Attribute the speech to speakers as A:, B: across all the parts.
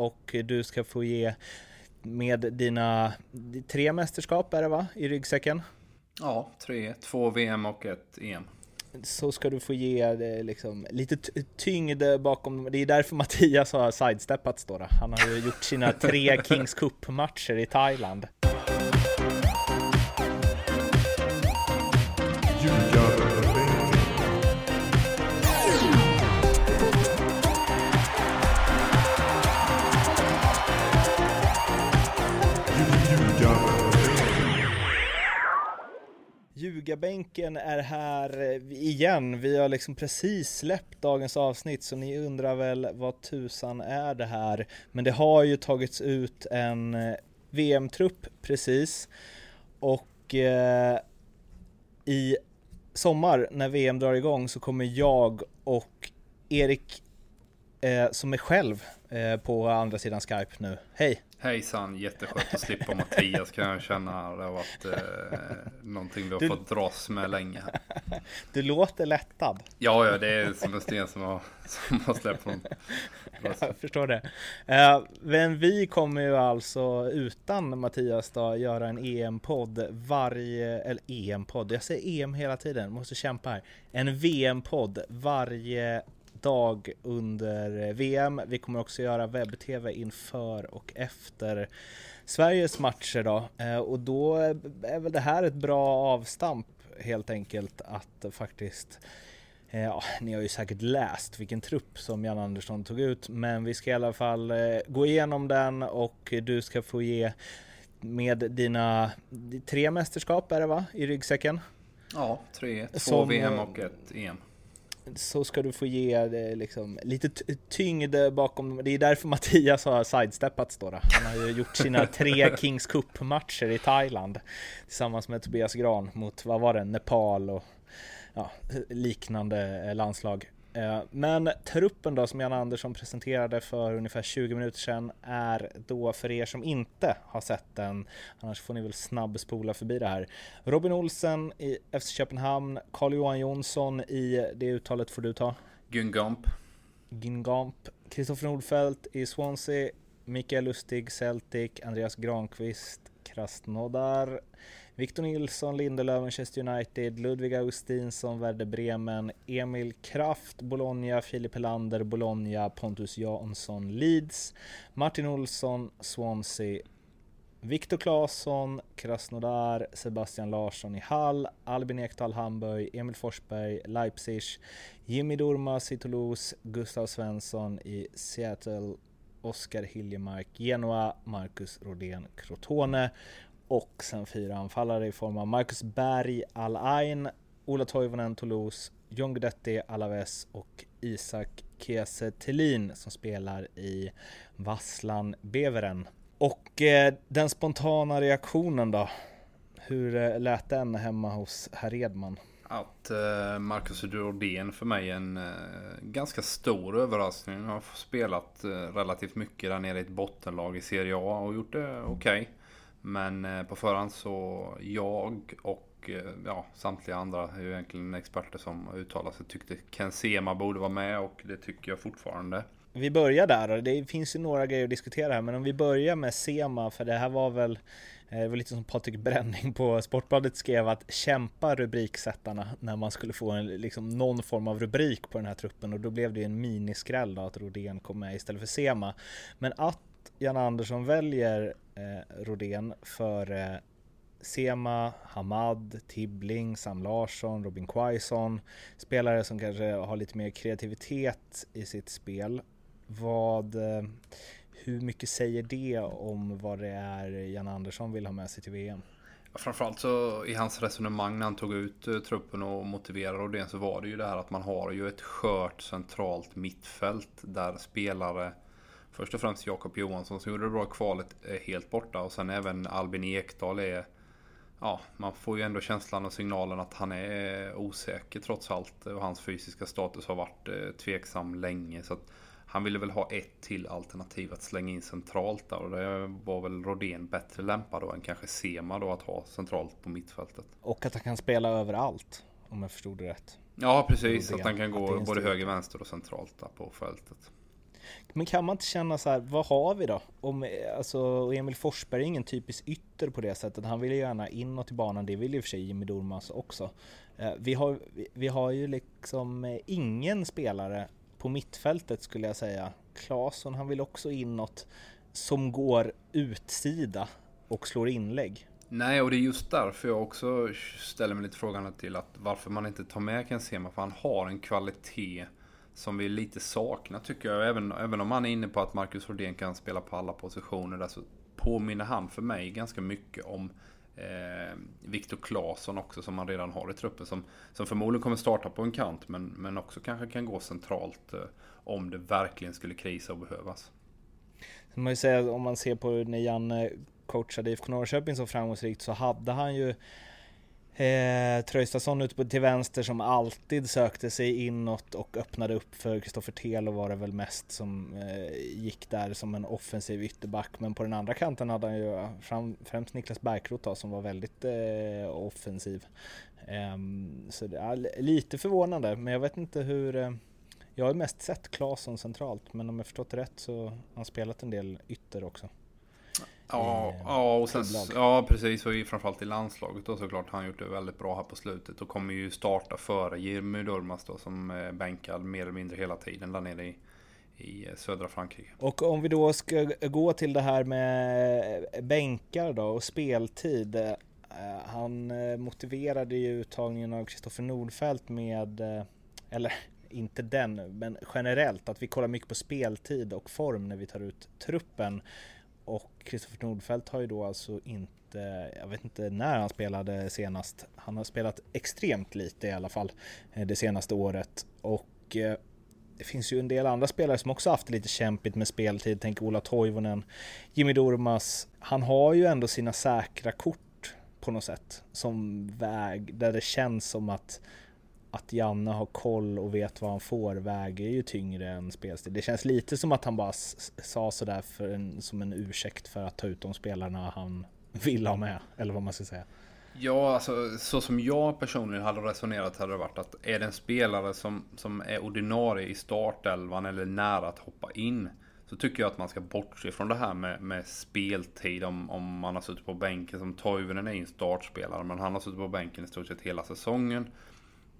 A: och du ska få ge med dina tre mästerskap är det va, i ryggsäcken?
B: Ja, tre, två VM och ett EM.
A: Så ska du få ge det liksom lite tyngd bakom, det är därför Mattias har sidesteppats då, då. Han har ju gjort sina tre Kings Cup-matcher i Thailand. Ljugarbänken är här eh, igen. Vi har liksom precis släppt dagens avsnitt så ni undrar väl vad tusan är det här? Men det har ju tagits ut en eh, VM-trupp precis och eh, i sommar när VM drar igång så kommer jag och Erik eh, som är själv eh, på andra sidan Skype nu. Hej!
B: Hejsan, jätteskönt att slippa Mattias kan jag känna. Det har varit eh, någonting vi har du... fått dras med länge.
A: Du låter lättad.
B: Ja, ja, det är som en sten som har, som har släppt från
A: Jag förstår det. Eh, men vi kommer ju alltså utan Mattias då göra en EM-podd varje, eller EM-podd, jag säger EM hela tiden, måste kämpa här. En VM-podd varje dag under VM. Vi kommer också göra webb-tv inför och efter Sveriges matcher då eh, och då är väl det här ett bra avstamp helt enkelt att faktiskt eh, Ja, ni har ju säkert läst vilken trupp som Jan Andersson tog ut, men vi ska i alla fall eh, gå igenom den och du ska få ge med dina tre mästerskap är det va, i ryggsäcken?
B: Ja, tre, två som, VM och ett EM
A: så ska du få ge det liksom lite tyngd bakom, det är därför Mattias har sidesteppats då, då. Han har ju gjort sina tre Kings Cup-matcher i Thailand tillsammans med Tobias Gran mot, vad var det, Nepal och ja, liknande landslag. Eh, men truppen då som Jan Andersson presenterade för ungefär 20 minuter sedan är då för er som inte har sett den, annars får ni väl snabbspola förbi det här. Robin Olsen i FC Köpenhamn, Carl-Johan Jonsson i, det uttalet får du ta.
B: Gungamp.
A: Gungamp. Kristoffer Nordfeldt i Swansea, Mikael Lustig, Celtic, Andreas Granqvist, Krasnodar, Victor Nilsson, Lindelöf, Manchester United, Ludvig Augustinsson, Werder Bremen, Emil Kraft, Bologna, Filip Helander, Bologna, Pontus Jansson, Leeds, Martin Olsson, Swansea, Viktor Claesson, Krasnodar, Sebastian Larsson i Hall, Albin Ekdal Hamburg, Emil Forsberg, Leipzig, Jimmy Durmas i Toulouse, Gustav Svensson i Seattle, Oskar Hiljemark, Genoa, Marcus Rodén, Crotone och sen fyra anfallare i form av Marcus Berg, Al Ain, Ola Toivonen, Toulouse, John Guidetti, Alaves och Isak Kiese Thelin som spelar i Vasslan Beveren. Och eh, den spontana reaktionen då? Hur eh, lät den hemma hos herr Edman?
B: Att eh, Marcus Rodén för mig är en eh, ganska stor överraskning. Han har spelat eh, relativt mycket där nere i ett bottenlag i Serie A och gjort det okej. Okay. Men på förhand så jag och ja, samtliga andra är ju egentligen experter som uttalar sig. Tyckte Ken Sema borde vara med och det tycker jag fortfarande.
A: Vi börjar där och det finns ju några grejer att diskutera här men om vi börjar med Sema för det här var väl Eh, det var lite som Patrik Bränning på Sportbladet skrev att kämpa rubriksättarna när man skulle få en, liksom någon form av rubrik på den här truppen och då blev det en miniskräll då att Rodén kom med istället för Sema. Men att Jan Andersson väljer eh, Rodén för eh, Sema, Hamad, Tibbling, Sam Larsson, Robin Quaison. Spelare som kanske har lite mer kreativitet i sitt spel. Vad, eh, hur mycket säger det om vad det är Jan Andersson vill ha med sig till VM?
B: Framförallt så i hans resonemang när han tog ut eh, truppen och motiverade Rodén så var det ju det här att man har ju ett skört centralt mittfält där spelare Först och främst Jakob Johansson som gjorde det bra kvalet är helt borta och sen även Albin Ekdal är Ja, man får ju ändå känslan och signalen att han är osäker trots allt och hans fysiska status har varit eh, tveksam länge. Så att han ville väl ha ett till alternativ att slänga in centralt där och det var väl Rodén bättre lämpad då än kanske Sema då att ha centralt på mittfältet.
A: Och att han kan spela överallt om jag förstod det rätt.
B: Ja precis, Rodén. att han kan gå både höger, vänster och centralt där på fältet.
A: Men kan man inte känna så här, vad har vi då? Om, alltså, Emil Forsberg är ingen typisk ytter på det sättet. Han vill ju gärna inåt i banan, det vill ju för sig Jimmy Durmaz också. Eh, vi har, vi har ju liksom eh, ingen spelare på mittfältet skulle jag säga. Claesson, han vill också inåt, som går utsida och slår inlägg.
B: Nej, och det är just därför jag också ställer mig lite frågan till att varför man inte tar med Ken Sema, för han har en kvalitet som vi lite saknar tycker jag. Även, även om han är inne på att Marcus Rodén kan spela på alla positioner där så påminner han för mig ganska mycket om eh, Viktor Claesson också som man redan har i truppen. Som, som förmodligen kommer starta på en kant men, men också kanske kan gå centralt eh, om det verkligen skulle krisa och behövas.
A: Man säga, om man ser på när Janne eh, coachade IFK Norrköping så framgångsrikt så hade han ju Eh, Tröjstason ute på, till vänster som alltid sökte sig inåt och öppnade upp för Kristoffer Telo var det väl mest som eh, gick där som en offensiv ytterback. Men på den andra kanten hade han ju fram, främst Niklas Bärkroth som var väldigt eh, offensiv. Eh, så det är lite förvånande, men jag vet inte hur eh, jag har mest sett Claesson centralt, men om jag förstått det rätt så har han spelat en del ytter också.
B: Ja, ja, och sen, ja precis. Och framförallt i landslaget då såklart. Han gjort det väldigt bra här på slutet. Och kommer ju starta före Jimmy Durmaz då som är bänkad mer eller mindre hela tiden där nere i, i södra Frankrike.
A: Och om vi då ska gå till det här med bänkar då och speltid. Eh, han eh, motiverade ju uttagningen av Kristoffer Nordfeldt med, eh, eller inte den, men generellt att vi kollar mycket på speltid och form när vi tar ut truppen. Och Kristoffer Nordfeldt har ju då alltså inte, jag vet inte när han spelade senast. Han har spelat extremt lite i alla fall eh, det senaste året. Och eh, det finns ju en del andra spelare som också haft lite kämpigt med speltid. Tänk Ola Toivonen, Jimmy Dormas. Han har ju ändå sina säkra kort på något sätt som väg där det känns som att att Janne har koll och vet vad han får väger ju tyngre än spelstil. Det känns lite som att han bara sa sådär för en, som en ursäkt för att ta ut de spelarna han vill ha med, eller vad man ska säga.
B: Ja, alltså så som jag personligen hade resonerat hade det varit att är det en spelare som, som är ordinarie i startelvan eller nära att hoppa in så tycker jag att man ska bortse från det här med, med speltid om, om man har suttit på bänken. Som Toivonen är en startspelare men han har suttit på bänken i stort sett hela säsongen.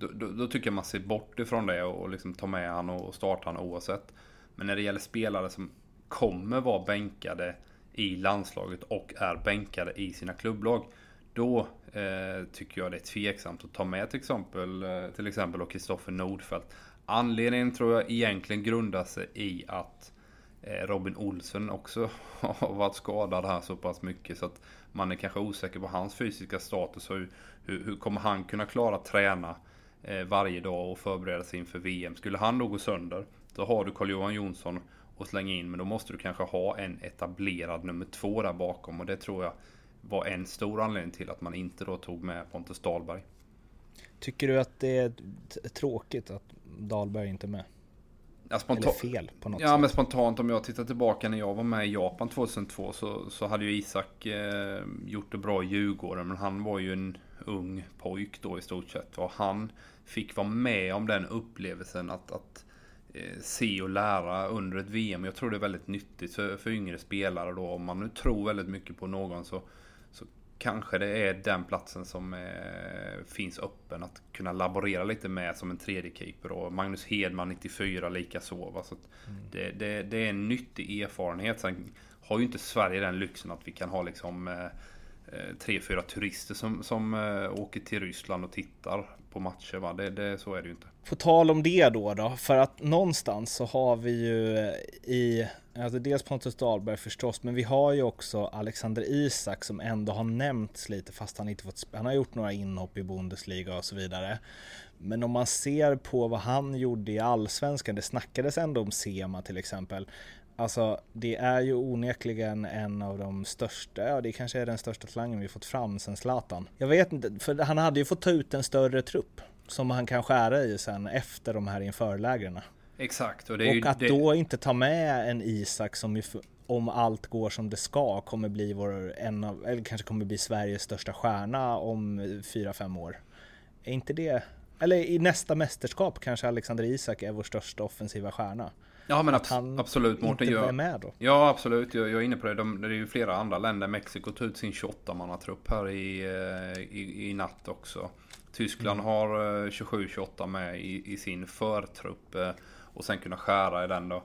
B: Då, då, då, tycker jag man ser bort ifrån det och, liksom tar med han och, startar han oavsett. Men när det gäller spelare som kommer vara bänkade i landslaget och är bänkade i sina klubblag. Då eh, tycker jag det är tveksamt att ta med till exempel eh, till exempel Kristoffer Nordfeldt. Anledningen tror jag egentligen grundar sig i att eh, Robin Olsen också har varit skadad här så pass mycket så att man är kanske osäker på hans fysiska status hur, hur, hur kommer han kunna klara träna Eh, varje dag och förbereda sig inför VM. Skulle han då gå sönder, då har du Carl-Johan Jonsson att slänga in, men då måste du kanske ha en etablerad nummer två där bakom och det tror jag var en stor anledning till att man inte då tog med Pontus Dahlberg.
A: Tycker du att det är tråkigt att Dahlberg inte är med? Ja, Eller fel på något
B: ja, sätt? men spontant om jag tittar tillbaka när jag var med i Japan 2002 så, så hade ju Isak eh, gjort det bra i Djurgården, men han var ju en ung pojk då i stort sett. Och han fick vara med om den upplevelsen att, att eh, se och lära under ett VM. Jag tror det är väldigt nyttigt för, för yngre spelare då. Om man nu tror väldigt mycket på någon så, så kanske det är den platsen som eh, finns öppen att kunna laborera lite med som en tredje keeper. Och Magnus Hedman 94 lika så. Va? så mm. det, det, det, är en nyttig erfarenhet. Sen har ju inte Sverige den lyxen att vi kan ha liksom Eh, Eh, tre, fyra turister som, som eh, åker till Ryssland och tittar på matcher. Va? Det, det, så är det ju inte.
A: På tal om det då, då, för att någonstans så har vi ju eh, i, alltså dels Pontus Dahlberg förstås, men vi har ju också Alexander Isak som ändå har nämnts lite fast han inte fått, han har gjort några inhopp i Bundesliga och så vidare. Men om man ser på vad han gjorde i allsvenskan, det snackades ändå om Sema till exempel. Alltså det är ju onekligen en av de största, ja det kanske är den största talangen vi fått fram sen Zlatan. Jag vet inte, för han hade ju fått ta ut en större trupp som han kan skära i sen efter de här införlägren.
B: Exakt.
A: Och, och ju, att det... då inte ta med en Isak som ju, om allt går som det ska kommer bli vår, en av, eller kanske kommer bli Sveriges största stjärna om 4-5 år. Är inte det, eller i nästa mästerskap kanske Alexander Isak är vår största offensiva stjärna.
B: Ja men abs absolut
A: Mårten. Inte är med då.
B: Ja absolut, jag, jag är inne på det. De, det är ju flera andra länder. Mexiko tog ut sin 28-mannatrupp här i, eh, i, i natt också. Tyskland mm. har 27-28 med i, i, sin förtrupp. Och sen kunna skära i den då.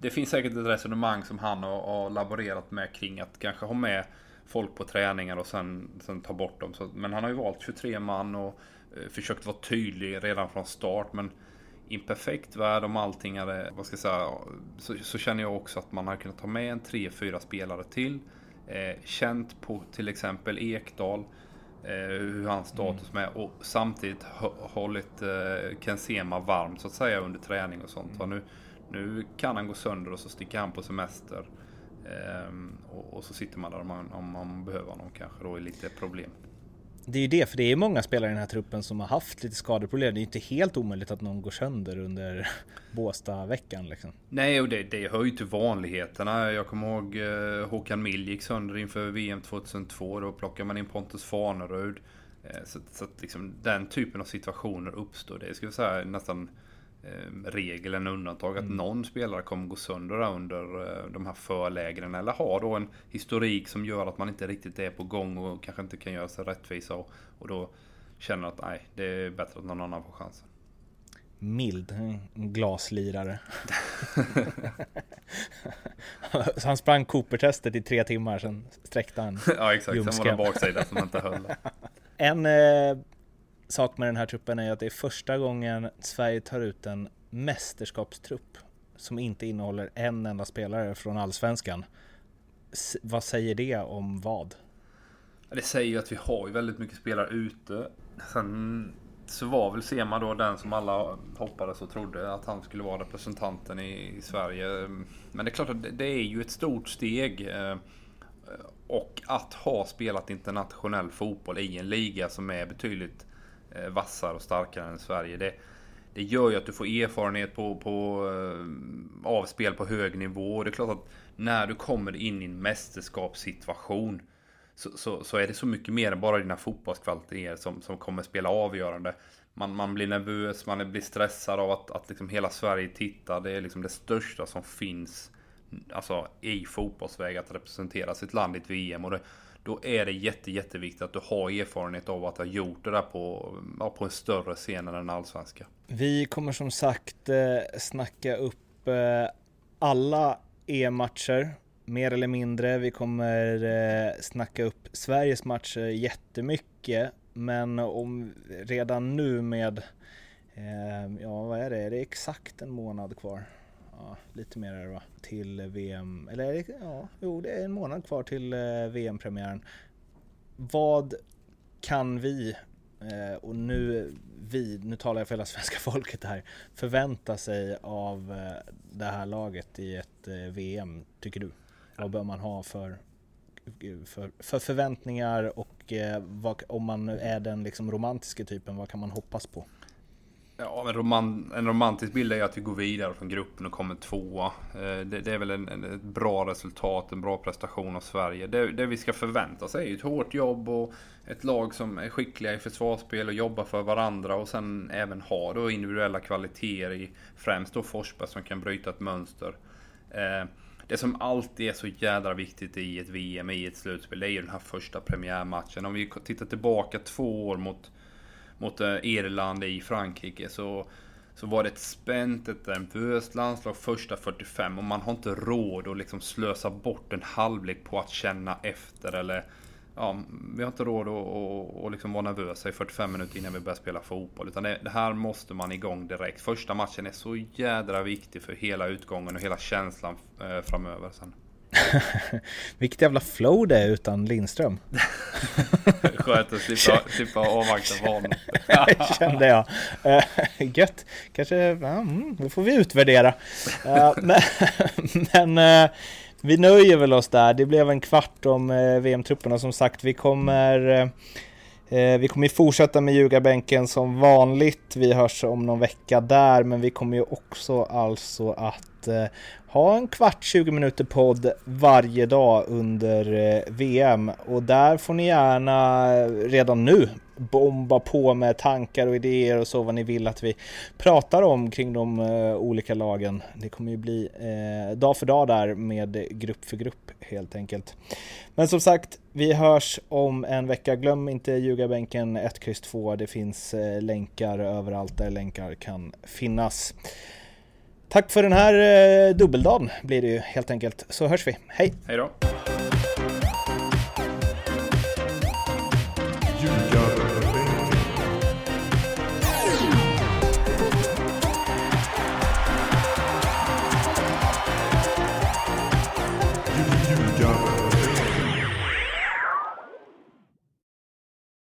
B: Det finns säkert ett resonemang som han har, har laborerat med kring att kanske ha med folk på träningar och sen, sen ta bort dem. Så, men han har ju valt 23 man och eh, försökt vara tydlig redan från start. Men i en perfekt värld om allting hade, vad ska jag säga, så, så känner jag också att man hade kunnat ta med en 3-4 spelare till. Eh, känt på till exempel Ekdal. Eh, hur hans status mm. med och samtidigt hållit eh, Ken Sema varm så att säga under träning och sånt. Mm. Nu, nu kan han gå sönder och så sticker han på semester. Ehm, och, och, så sitter man där om man, om man behöver honom kanske då är lite problem.
A: Det är ju det, för det är många spelare i den här truppen som har haft lite skadeproblem. Det är ju inte helt omöjligt att någon går sönder under Båstad-veckan liksom.
B: Nej, och det, det hör ju till vanligheterna. Jag kommer ihåg eh, Håkan Mill gick sönder inför VM 2002. Då plockade man in Pontus Farnerud. Eh, så, så att liksom, den typen av situationer uppstår. Det ska vi säga nästan regel än undantag att mm. någon spelare kommer gå sönder under eh, de här förlägren eller har då en historik som gör att man inte riktigt är på gång och kanske inte kan göra sig rättvisa och, och då känner att nej, det är bättre att någon annan får chansen.
A: Mild glaslirare. Så han sprang Cooper-testet i tre timmar, sen sträckte han
B: Ja exakt, sen var det baksida som inte höll.
A: En eh, sak med den här truppen är att det är första gången Sverige tar ut en mästerskapstrupp som inte innehåller en enda spelare från allsvenskan. S vad säger det om vad?
B: Det säger ju att vi har ju väldigt mycket spelare ute. Sen så var väl Sema då den som alla hoppades och trodde att han skulle vara representanten i, i Sverige. Men det är klart att det, är ju ett stort steg. Eh, och att ha spelat internationell fotboll i en liga som är betydligt Eh, vassare och starkare än Sverige. Det, det gör ju att du får erfarenhet på, på eh, avspel på hög nivå. Det är klart att när du kommer in i en mästerskapssituation så, så, så, är det så mycket mer än bara dina fotbollskvaliteter som, som kommer spela avgörande. Man, man blir nervös, man blir stressad av att, att liksom hela Sverige tittar. Det är liksom det största som finns alltså, i fotbollsväg att representera sitt land i ett VM. Och det, då är det jätte, jätteviktigt att du har erfarenhet av att ha gjort det där på, ja, på en större scen än den allsvenska.
A: Vi kommer som sagt eh, snacka upp eh, alla EM-matcher mer eller mindre. Vi kommer eh, snacka upp Sveriges matcher jättemycket. Men om redan nu med, eh, ja vad är det, är det exakt en månad kvar? Ja, lite mer är det va, till VM, eller ja, jo det är en månad kvar till eh, VM-premiären. Vad kan vi, eh, och nu vi, nu talar jag för hela svenska folket här, förvänta sig av eh, det här laget i ett eh, VM, tycker du? Vad bör man ha för, för, för förväntningar och eh, vad, om man är den liksom romantiska typen, vad kan man hoppas på?
B: Ja, men roman, en romantisk bild är att vi går vidare från gruppen och kommer tvåa. Eh, det, det är väl en, en, ett bra resultat, en bra prestation av Sverige. Det, det vi ska förvänta oss är ju ett hårt jobb och ett lag som är skickliga i försvarsspel och jobbar för varandra och sen även har då individuella kvaliteter i främst då Forsberg som kan bryta ett mönster. Eh, det som alltid är så jädra viktigt i ett VM, i ett slutspel, det är ju den här första premiärmatchen. Om vi tittar tillbaka två år mot mot eh, Irland i Frankrike så, så var det ett spänt, ett eh, nervöst landslag första 45 och man har inte råd att liksom slösa bort en halvlek på att känna efter eller Ja, vi har inte råd att, att, att liksom vara nervösa i 45 minuter innan vi börjar spela fotboll. Utan det, det, här måste man igång direkt. Första matchen är så jädra viktig för hela utgången och hela känslan eh, framöver sen.
A: Vilket jävla flow det är utan Lindström.
B: Skönt att slippa, slippa avvakta honom.
A: Kände jag. Uh, gött. Kanske, mm, då får vi utvärdera. Uh, men, men uh, vi nöjer väl oss där. Det blev en kvart om VM-trupperna som sagt. Vi kommer Eh, vi kommer fortsätta med ljugarbänken som vanligt. Vi hörs om någon vecka där, men vi kommer ju också alltså att eh, ha en kvart, 20 minuter podd varje dag under eh, VM och där får ni gärna redan nu bomba på med tankar och idéer och så vad ni vill att vi pratar om kring de uh, olika lagen. Det kommer ju bli uh, dag för dag där med grupp för grupp helt enkelt. Men som sagt, vi hörs om en vecka. Glöm inte ljugarbänken 1, X, 2. Det finns uh, länkar överallt där länkar kan finnas. Tack för den här dubbeldagen blir det ju helt enkelt. Så hörs vi. Hej!
B: Hej då!